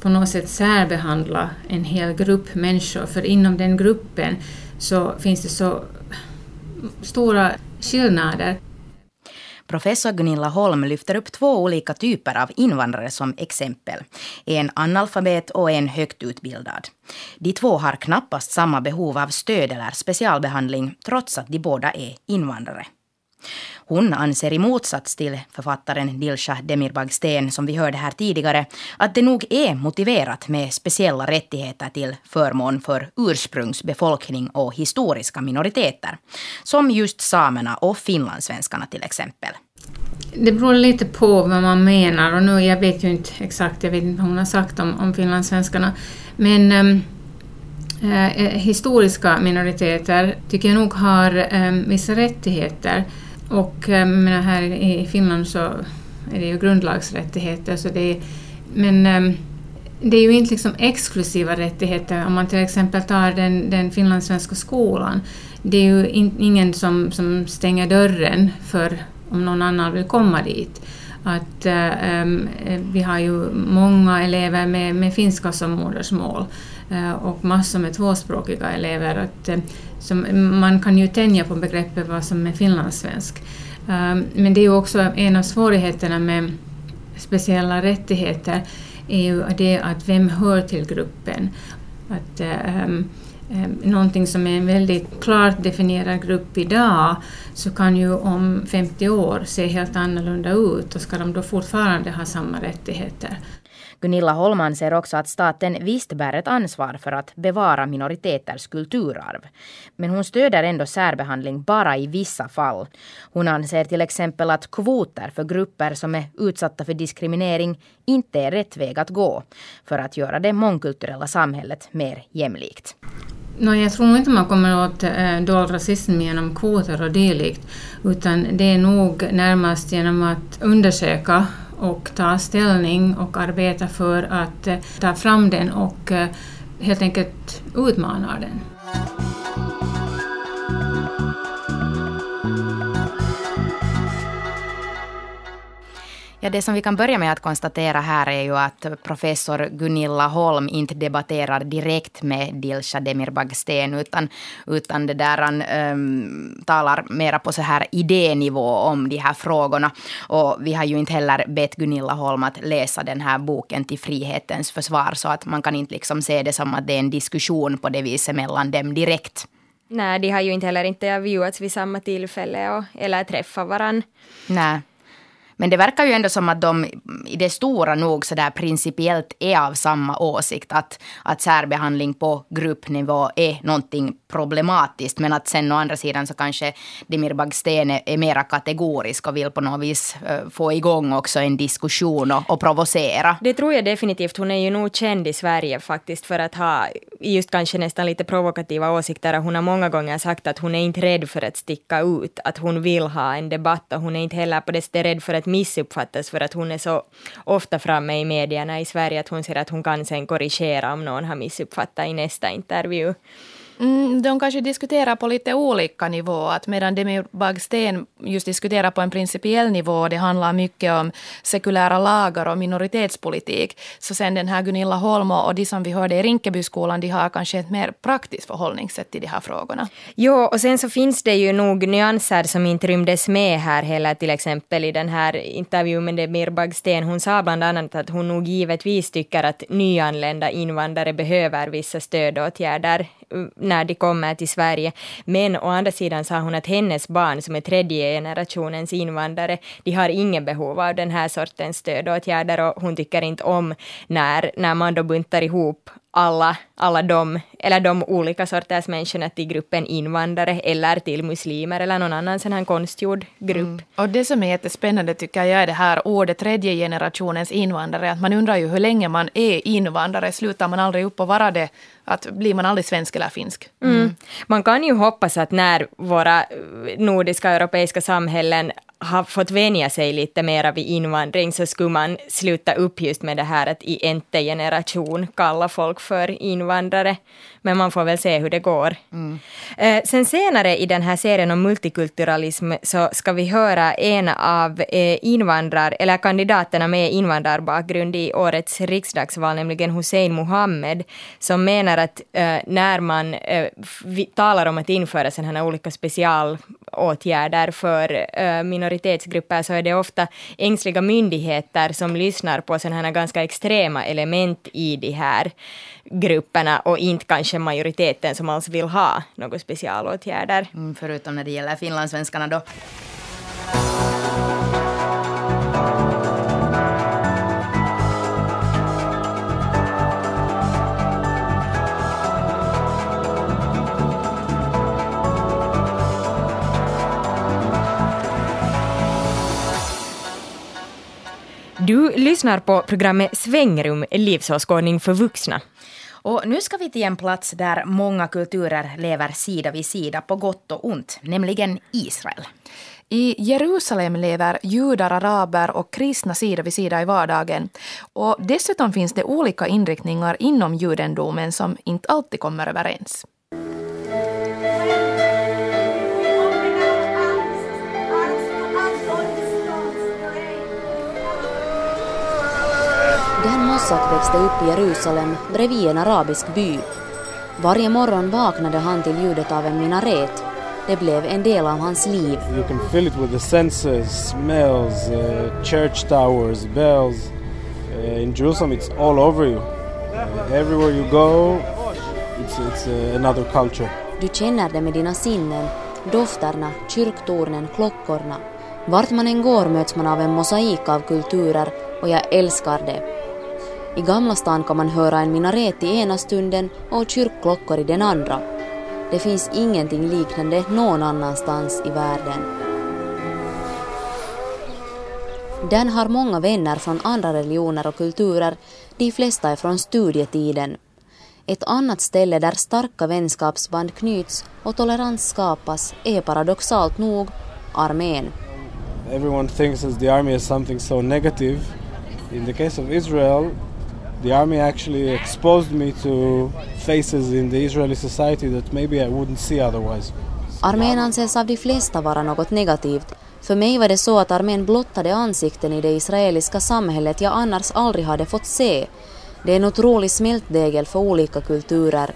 Speaker 17: på något sätt särbehandla en hel grupp människor, för inom den gruppen så finns det så stora skillnader.
Speaker 15: Professor Gunilla Holm lyfter upp två olika typer av invandrare som exempel. En analfabet och en högt utbildad. De två har knappast samma behov av stöd eller specialbehandling trots att de båda är invandrare. Hon anser i motsats till författaren Dilsha Demirbag-Sten som vi hörde här tidigare att det nog är motiverat med speciella rättigheter till förmån för ursprungsbefolkning och historiska minoriteter. Som just samerna och finlandssvenskarna till exempel.
Speaker 17: Det beror lite på vad man menar och nu, jag vet ju inte exakt, jag vet inte vad hon har sagt om, om finlandssvenskarna. Men ähm, historiska minoriteter tycker jag nog har eh, vissa rättigheter och eh, menar, här i Finland så är det ju grundlagsrättigheter. Så det är, men ehm, det är ju inte liksom exklusiva rättigheter. Om man till exempel tar den, den finlandssvenska skolan. Det är ju in, ingen som, som stänger dörren för om någon annan vill komma dit. Att, äh, vi har ju många elever med, med finska som modersmål Eh, och massor med tvåspråkiga elever. Att, eh, som, man kan ju tänja på begreppet vad som är finlandssvensk. Eh, men det är ju också en av svårigheterna med speciella rättigheter är ju det att vem hör till gruppen. Att, um, någonting som är en väldigt klart definierad grupp idag så kan ju om 50 år se helt annorlunda ut och ska de då fortfarande ha samma rättigheter.
Speaker 15: Gunilla Holman ser också att staten visst bär ett ansvar för att bevara minoriteters kulturarv. Men hon stöder ändå särbehandling bara i vissa fall. Hon anser till exempel att kvoter för grupper som är utsatta för diskriminering inte är rätt väg att gå för att göra det mångkulturella samhället mer jämlikt.
Speaker 17: No, jag tror inte man kommer åt äh, dold rasism genom kvoter och dylikt, utan det är nog närmast genom att undersöka och ta ställning och arbeta för att eh, ta fram den och eh, helt enkelt utmana den.
Speaker 15: Ja, det som vi kan börja med att konstatera här är ju att professor Gunilla Holm inte debatterar direkt med Dilsa Demirbag-Sten utan, utan det där han um, talar mera på så här idénivå om de här frågorna. Och vi har ju inte heller bett Gunilla Holm att läsa den här boken till frihetens försvar så att man kan inte liksom se det som att det är en diskussion på det viset mellan dem direkt.
Speaker 2: Nej, de har ju inte heller intervjuats vid samma tillfälle och, eller träffat varandra.
Speaker 15: Nej. Men det verkar ju ändå som att de i det stora nog så där principiellt är av samma åsikt. Att, att särbehandling på gruppnivå är någonting problematiskt. Men att sen å andra sidan så kanske Demir Bagsten är, är mera kategorisk och vill på något vis uh, få igång också en diskussion och, och provocera.
Speaker 2: Det tror jag definitivt. Hon är ju nog känd i Sverige faktiskt för att ha just kanske nästan lite provokativa åsikter. Hon har många gånger sagt att hon är inte rädd för att sticka ut. Att hon vill ha en debatt och hon är inte heller på det sättet rädd för att missuppfattas för att hon är så ofta framme i medierna i Sverige att hon säger att hon kan sen korrigera om någon har missuppfattat i nästa intervju.
Speaker 1: Mm, de kanske diskuterar på lite olika nivåer. Att medan Demi Bagsten just diskuterar på en principiell nivå, det handlar mycket om sekulära lagar och minoritetspolitik, så sen den här Gunilla Holm och de som vi hörde i Rinkebyskolan, de har kanske ett mer praktiskt förhållningssätt till de här frågorna.
Speaker 2: Jo, och sen så finns det ju nog nyanser som inte rymdes med här heller, till exempel i den här intervjun med Demir Bagsten. Hon sa bland annat att hon nog givetvis tycker att nyanlända invandrare behöver vissa stödåtgärder när de kommer till Sverige. Men å andra sidan sa hon att hennes barn som är tredje generationens invandrare, de har ingen behov av den här sortens stödåtgärder och hon tycker inte om när, när man då buntar ihop alla, alla de, eller de olika sorters människorna till gruppen invandrare eller till muslimer eller någon annan sån här konstgjord grupp. Mm.
Speaker 1: Och det som är jättespännande tycker jag är det här ordet tredje generationens invandrare. Att man undrar ju hur länge man är invandrare. Slutar man aldrig upp och vara det? Att blir man aldrig svensk eller finsk?
Speaker 2: Mm. Mm. Man kan ju hoppas att när våra nordiska och europeiska samhällen har fått vänja sig lite mera vid invandring så skulle man sluta upp just med det här att i ente generation kalla folk för invandrare. Men man får väl se hur det går. Mm. Eh, sen senare i den här serien om multikulturalism så ska vi höra en av eh, invandrar, eller kandidaterna med invandrarbakgrund i årets riksdagsval, nämligen Hussein Mohammed, som menar att eh, när man talar om att införa sådana här olika specialåtgärder för eh, minoritetsgrupper så är det ofta ängsliga myndigheter som lyssnar på sådana här ganska extrema element i de här grupperna och inte kanske majoriteten som alls vill ha några specialåtgärder.
Speaker 15: Mm, förutom när det gäller finlandssvenskarna då.
Speaker 2: Du lyssnar på programmet Svängrum, livsåskådning för vuxna.
Speaker 15: Och nu ska vi till en plats där många kulturer lever sida vid sida på gott och ont, nämligen Israel.
Speaker 1: I Jerusalem lever judar, araber och kristna sida vid sida i vardagen. Och dessutom finns det olika inriktningar inom judendomen som inte alltid kommer överens.
Speaker 4: Mossack växte upp i Jerusalem bredvid en arabisk by. Varje morgon vaknade han till ljudet av en minaret. Det blev en del av hans liv.
Speaker 3: You can feel it with the senses, smells, uh, church towers, bells. Uh, in Jerusalem it's all over you. Uh, everywhere you go it's, it's uh, another culture.
Speaker 4: Du känner det med dina sinnen, dofterna, kyrktornen, klockorna. Vart man än går möts man av en mosaik av kulturer och jag älskar det. I Gamla stan kan man höra en minaret i ena stunden och kyrkklockor i den andra. Det finns ingenting liknande någon annanstans i världen. Den har många vänner från andra religioner och kulturer, de flesta är från studietiden. Ett annat ställe där starka vänskapsband knyts och tolerans skapas är paradoxalt nog armén.
Speaker 3: Everyone thinks that the army is something so negative. In the case of Israel, the army actually exposed me to faces in the Israeli society that maybe I wouldn't see otherwise.
Speaker 4: Armén anses av de flesta vara något negativt. För mig var det så att armén blottade ansikten i det israeliska samhället jag annars aldrig hade fått se. Det är en otrolig smältdegel för olika kulturer.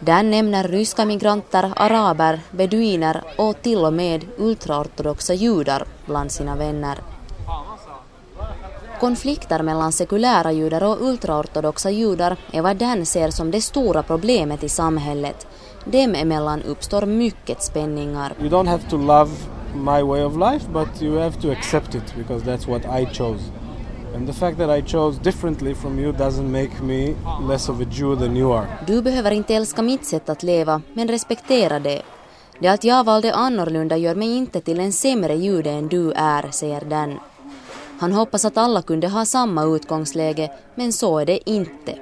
Speaker 4: Den nämner ryska migranter, araber, beduiner och till och med ultraortodoxa judar bland sina vänner. Konflikter mellan sekulära judar och ultraortodoxa judar är vad den ser som det stora problemet i samhället. Dem emellan uppstår mycket spänningar.
Speaker 3: You don't have to love my way of life but you have to accept it because that's what I chose. And the fact that I chose differently from you doesn't make me less of a Jew than you are.
Speaker 4: Du behöver inte älska mitt sätt att leva, men respektera det. Det att jag valde annorlunda gör mig inte till en sämre jude än du är, säger den. Han hoppas att alla kunde ha samma utgångsläge, men så är det inte.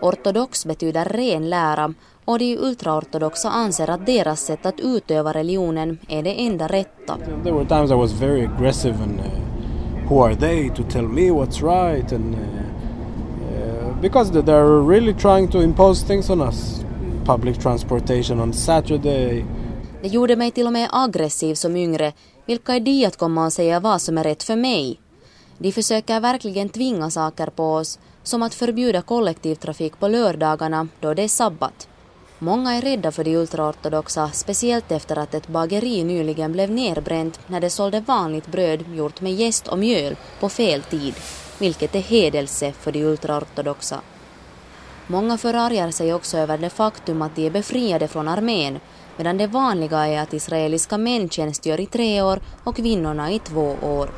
Speaker 4: Ortodox betyder ren lära och de ultraortodoxa anser att deras sätt att utöva religionen är det enda rätta.
Speaker 3: There were times I was very aggressive and uh, who are they to tell me what's right and uh, uh, because they're really trying to impose things on us. Public transportation on Saturday.
Speaker 4: Det gjorde mig till och med aggressiv som yngre. Vilka är de att komma och säga vad som är rätt för mig? De försöker verkligen tvinga saker på oss, som att förbjuda kollektivtrafik på lördagarna då det är sabbat. Många är rädda för de ultraortodoxa, speciellt efter att ett bageri nyligen blev nerbränt när det sålde vanligt bröd gjort med jäst och mjöl på fel tid, vilket är hedelse för de ultraortodoxa. Många förargar sig också över det faktum att de är befriade från armén, medan det vanliga är att israeliska män tjänstgör i tre år och kvinnorna i två år.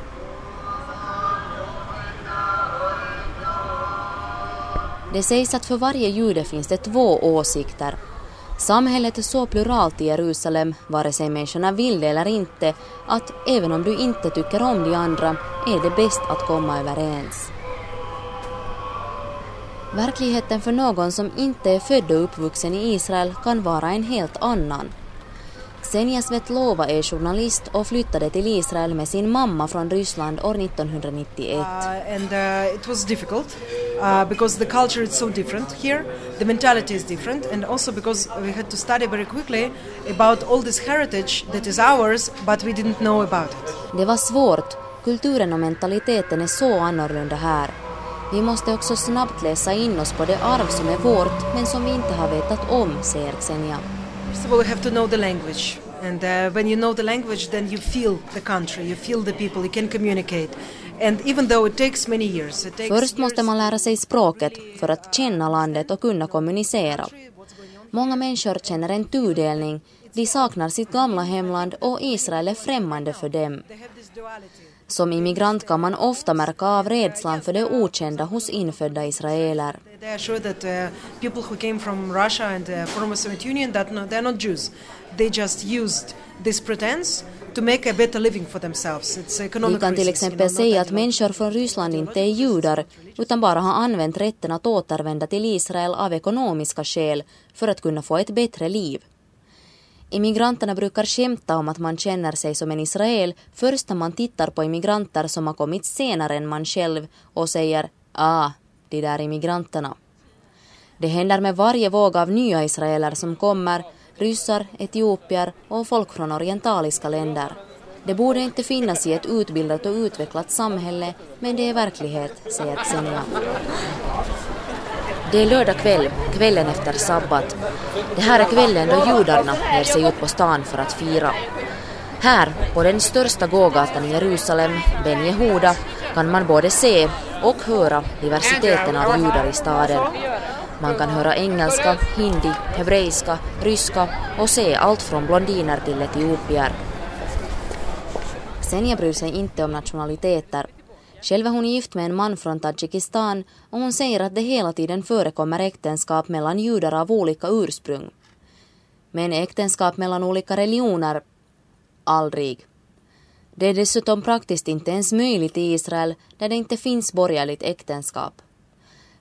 Speaker 4: Det sägs att för varje jude finns det två åsikter. Samhället är så pluralt i Jerusalem, vare sig människorna vill det eller inte, att även om du inte tycker om de andra är det bäst att komma överens. Verkligheten för någon som inte är född och uppvuxen i Israel kan vara en helt annan. Senja Svetlova är journalist och flyttade till Israel med sin mamma från Ryssland år 1991. Uh,
Speaker 18: and uh, it was difficult uh, because the culture is so different here, the mentality is different and also because we had to study very quickly about all this heritage that is ours but we didn't know about it.
Speaker 4: Det var svårt. Kulturen och mentaliteten är så annorlunda här. Vi måste också snabbt läsa in oss på det arv som är vårt men som vi inte har vetat om, säger Xenia.
Speaker 18: First of all, you have to know the language. And uh, when you know the language, then you feel the country, you feel the people, you can communicate. And even though it takes many years, it takes
Speaker 4: Först måste man lära sig språket för att känna landet och kunna kommunicera. Många människor känner en tudelning. De saknar sitt gamla hemland och Israel är främmande för dem. Som immigrant kan man ofta märka av rädslan för det okända hos infödda israeler.
Speaker 18: They are sure that uh, people who came from Russia and uh, former Soviet Union that no, they're not Jews. They just used this pretense
Speaker 4: Vi kan till exempel säga att människor från Ryssland inte är judar utan bara har använt rätten att återvända till Israel av ekonomiska skäl för att kunna få ett bättre liv. Immigranterna brukar skämta om att man känner sig som en israel först när man tittar på immigranter som har kommit senare än man själv och säger ah, de där immigranterna. Det händer med varje våg av nya israeler som kommer, ryssar, etiopier och folk från orientaliska länder. Det borde inte finnas i ett utbildat och utvecklat samhälle, men det är verklighet, säger Xenia. Det är lördag kväll, kvällen efter sabbat. Det här är kvällen då judarna ger sig ut på stan för att fira. Här, på den största gågatan i Jerusalem, Ben Yehuda, kan man både se och höra diversiteten av judar i staden. Man kan höra engelska, hindi, hebreiska, ryska och se allt från blondiner till etiopier. Senja bryr sig inte om nationaliteter. Själv är hon gift med en man från Tadzjikistan och hon säger att det hela tiden förekommer äktenskap mellan judar av olika ursprung. Men äktenskap mellan olika religioner? Aldrig. Det är dessutom praktiskt inte ens möjligt i Israel där det inte finns borgerligt äktenskap.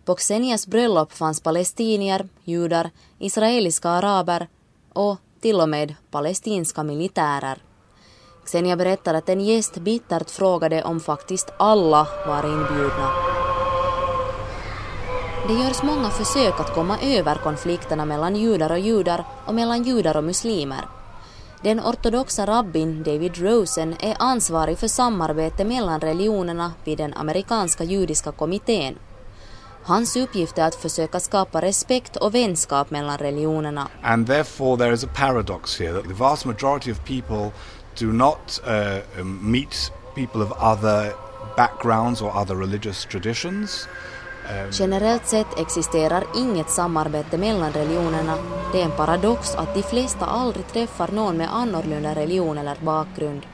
Speaker 4: På Xenias bröllop fanns palestinier, judar, israeliska araber och till och med palestinska militärer sen jag berättade att en gäst bittert frågade om faktiskt alla var inbjudna. Det görs många försök att komma över konflikterna mellan judar och judar och mellan judar och muslimer. Den ortodoxa rabbin David Rosen är ansvarig för samarbete mellan religionerna vid den amerikanska judiska kommittén. Hans uppgift är att försöka skapa respekt och vänskap mellan religionerna.
Speaker 19: And therefore there is a paradox here that the vast majority of people do not uh, um, meet people of other backgrounds or other religious traditions.
Speaker 4: Um, Generellt sett existerar inget samarbete mellan religionerna. Det är en paradox att de flesta aldrig träffar någon med annorlunda religion eller bakgrund.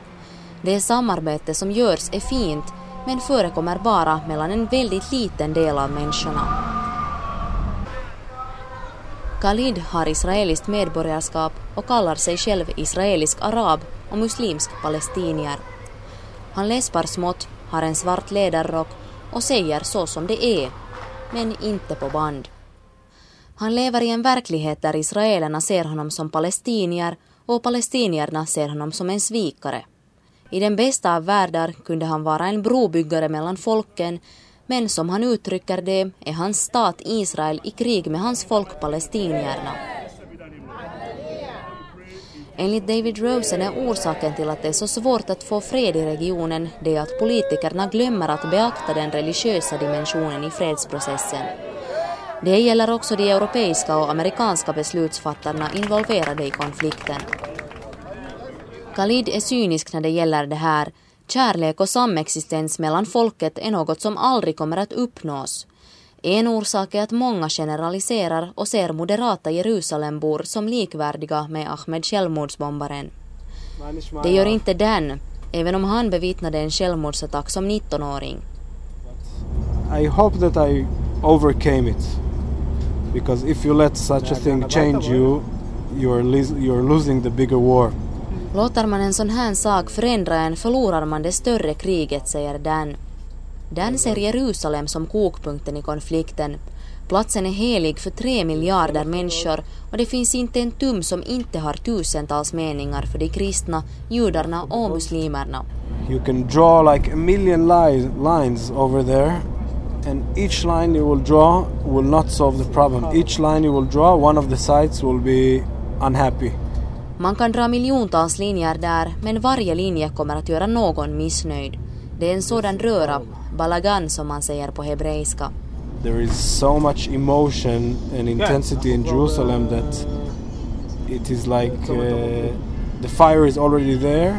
Speaker 4: Det samarbete som görs är fint men förekommer bara mellan en väldigt liten del av människorna. Khalid har israeliskt medborgarskap och kallar sig själv israelisk arab och muslimsk palestinier. Han läspar smått, har en svart läderrock och säger så som det är, men inte på band. Han lever i en verklighet där israelerna ser honom som palestinier och palestinierna ser honom som en svikare. I den bästa av världar kunde han vara en brobyggare mellan folken men som han uttrycker det är hans stat Israel i krig med hans folk palestinierna. Enligt David Rosen är orsaken till att det är så svårt att få fred i regionen det att politikerna glömmer att beakta den religiösa dimensionen i fredsprocessen. Det gäller också de europeiska och amerikanska beslutsfattarna involverade i konflikten. Khalid är cynisk när det gäller det här. Kärlek och samexistens mellan folket är något som aldrig kommer att uppnås. En orsak är att många generaliserar och ser moderata Jerusalembor som likvärdiga med Ahmed självmordsbombaren. Det gör inte Dan, även om han bevittnade en självmordsattack som 19-åring.
Speaker 3: I hope that I overcame it. Because if you let such a thing change you, you're, you're losing the bigger war.
Speaker 4: Låter man en sån här sak förändra en förlorar man det större kriget, säger Dan. Dan ser Jerusalem som kokpunkten i konflikten. Platsen är helig för tre miljarder människor och det finns inte en tum som inte har tusentals meningar för de kristna, judarna och muslimerna.
Speaker 3: You can draw like a million lines over there and each line you will draw will not solve the problem. Each line you will draw, one of the sides will be unhappy.
Speaker 4: Man kan dra miljontals linjer där, men varje linje kommer att göra någon missnöjd. Det är en sådan röra, balagan som man säger på hebreiska.
Speaker 3: There is so much emotion and intensity in Jerusalem that it is like uh, the fire is already there.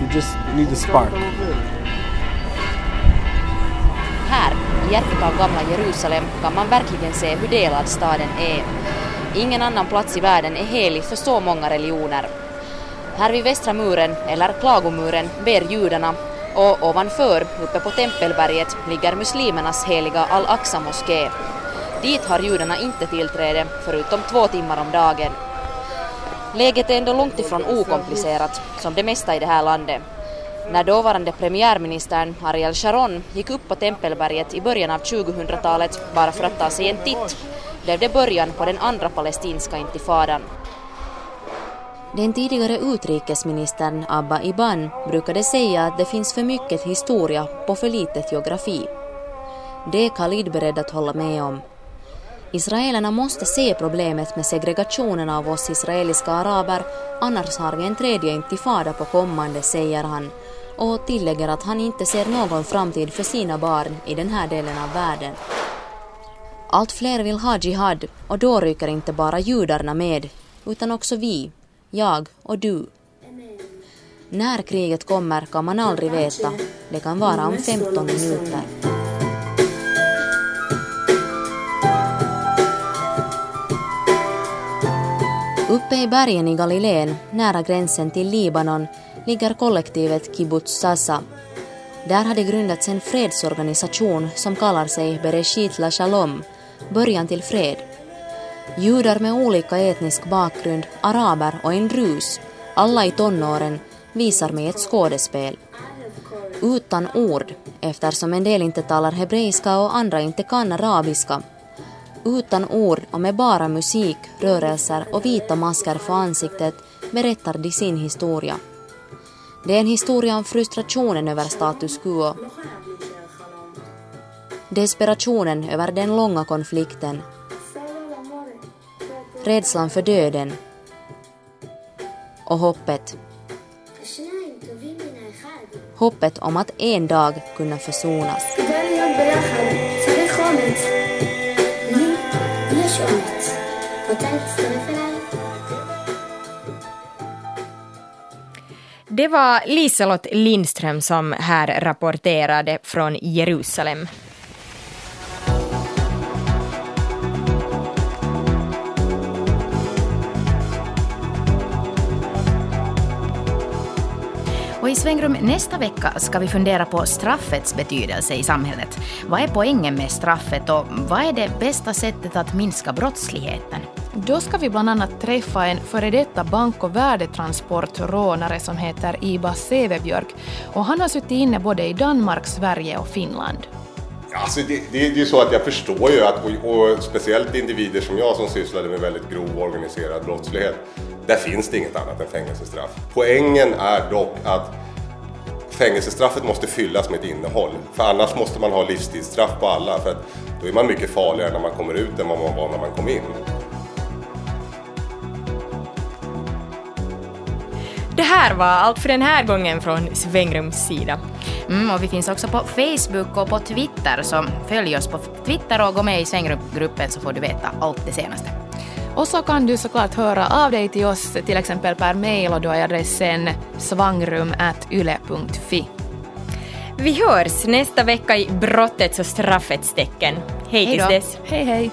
Speaker 3: You just need a spark.
Speaker 4: Här, i hjärtat av gamla Jerusalem, kan man verkligen se hur delad staden är. Ingen annan plats i världen är helig för så många religioner. Här vid västra muren, eller klagomuren, ber judarna och ovanför, uppe på Tempelberget, ligger muslimernas heliga Al-Aqsa moské. Dit har judarna inte tillträde, förutom två timmar om dagen. Läget är ändå långt ifrån okomplicerat, som det mesta i det här landet. När dåvarande premiärministern Ariel Sharon gick upp på Tempelberget i början av 2000-talet bara för att ta sig en titt blev det början på den andra palestinska intifadan. Den tidigare utrikesministern Abba Iban brukade säga att det finns för mycket historia på för litet geografi. Det är Khalid beredd att hålla med om. Israelerna måste se problemet med segregationen av oss israeliska araber, annars har vi en tredje intifada på kommande, säger han och tillägger att han inte ser någon framtid för sina barn i den här delen av världen. Allt fler vill ha jihad och då rycker inte bara judarna med, utan också vi, jag och du. När kriget kommer kan man aldrig veta. Det kan vara om 15 minuter. Uppe i bergen i Galileen, nära gränsen till Libanon, ligger kollektivet Kibbutz Sasa. Där hade grundats en fredsorganisation som kallar sig Bereshit la Shalom, början till fred. Judar med olika etnisk bakgrund, araber och en drus, alla i tonåren, visar mig ett skådespel. utan ord eftersom en del inte talar hebreiska och andra inte kan arabiska. Utan ord och med bara musik, rörelser och vita masker för ansiktet berättar de sin historia. Det är en historia om frustrationen över status quo. Desperationen över den långa konflikten. Rädslan för döden. Och hoppet. Hoppet om att en dag kunna försonas.
Speaker 14: Det var Liselott Lindström som här rapporterade från Jerusalem.
Speaker 15: Svängrum nästa vecka ska vi fundera på straffets betydelse i samhället. Vad är poängen med straffet och vad är det bästa sättet att minska brottsligheten?
Speaker 1: Då ska vi bland annat träffa en före detta bank och värdetransportrånare som heter Iba Sevebjörk och han har suttit inne både i Danmark, Sverige och Finland.
Speaker 20: Alltså det, det, det är så att jag förstår ju att, och, och speciellt individer som jag som sysslade med väldigt grov organiserad brottslighet, där finns det inget annat än fängelsestraff. Poängen är dock att fängelsestraffet måste fyllas med ett innehåll. För annars måste man ha livstidsstraff på alla, för att då är man mycket farligare när man kommer ut än vad man var när man kom in.
Speaker 14: Det här var allt för den här gången från Svängrums sida.
Speaker 15: Mm, och vi finns också på Facebook och på Twitter, så följ oss på Twitter och gå med i svängrumgruppen så får du veta allt det senaste.
Speaker 1: Och så kan du såklart höra av dig till oss till exempel per mail och då är adressen svangrum.yle.fi.
Speaker 14: Vi hörs nästa vecka i brottets och straffets tecken. Hej tills dess.
Speaker 1: Hej hej.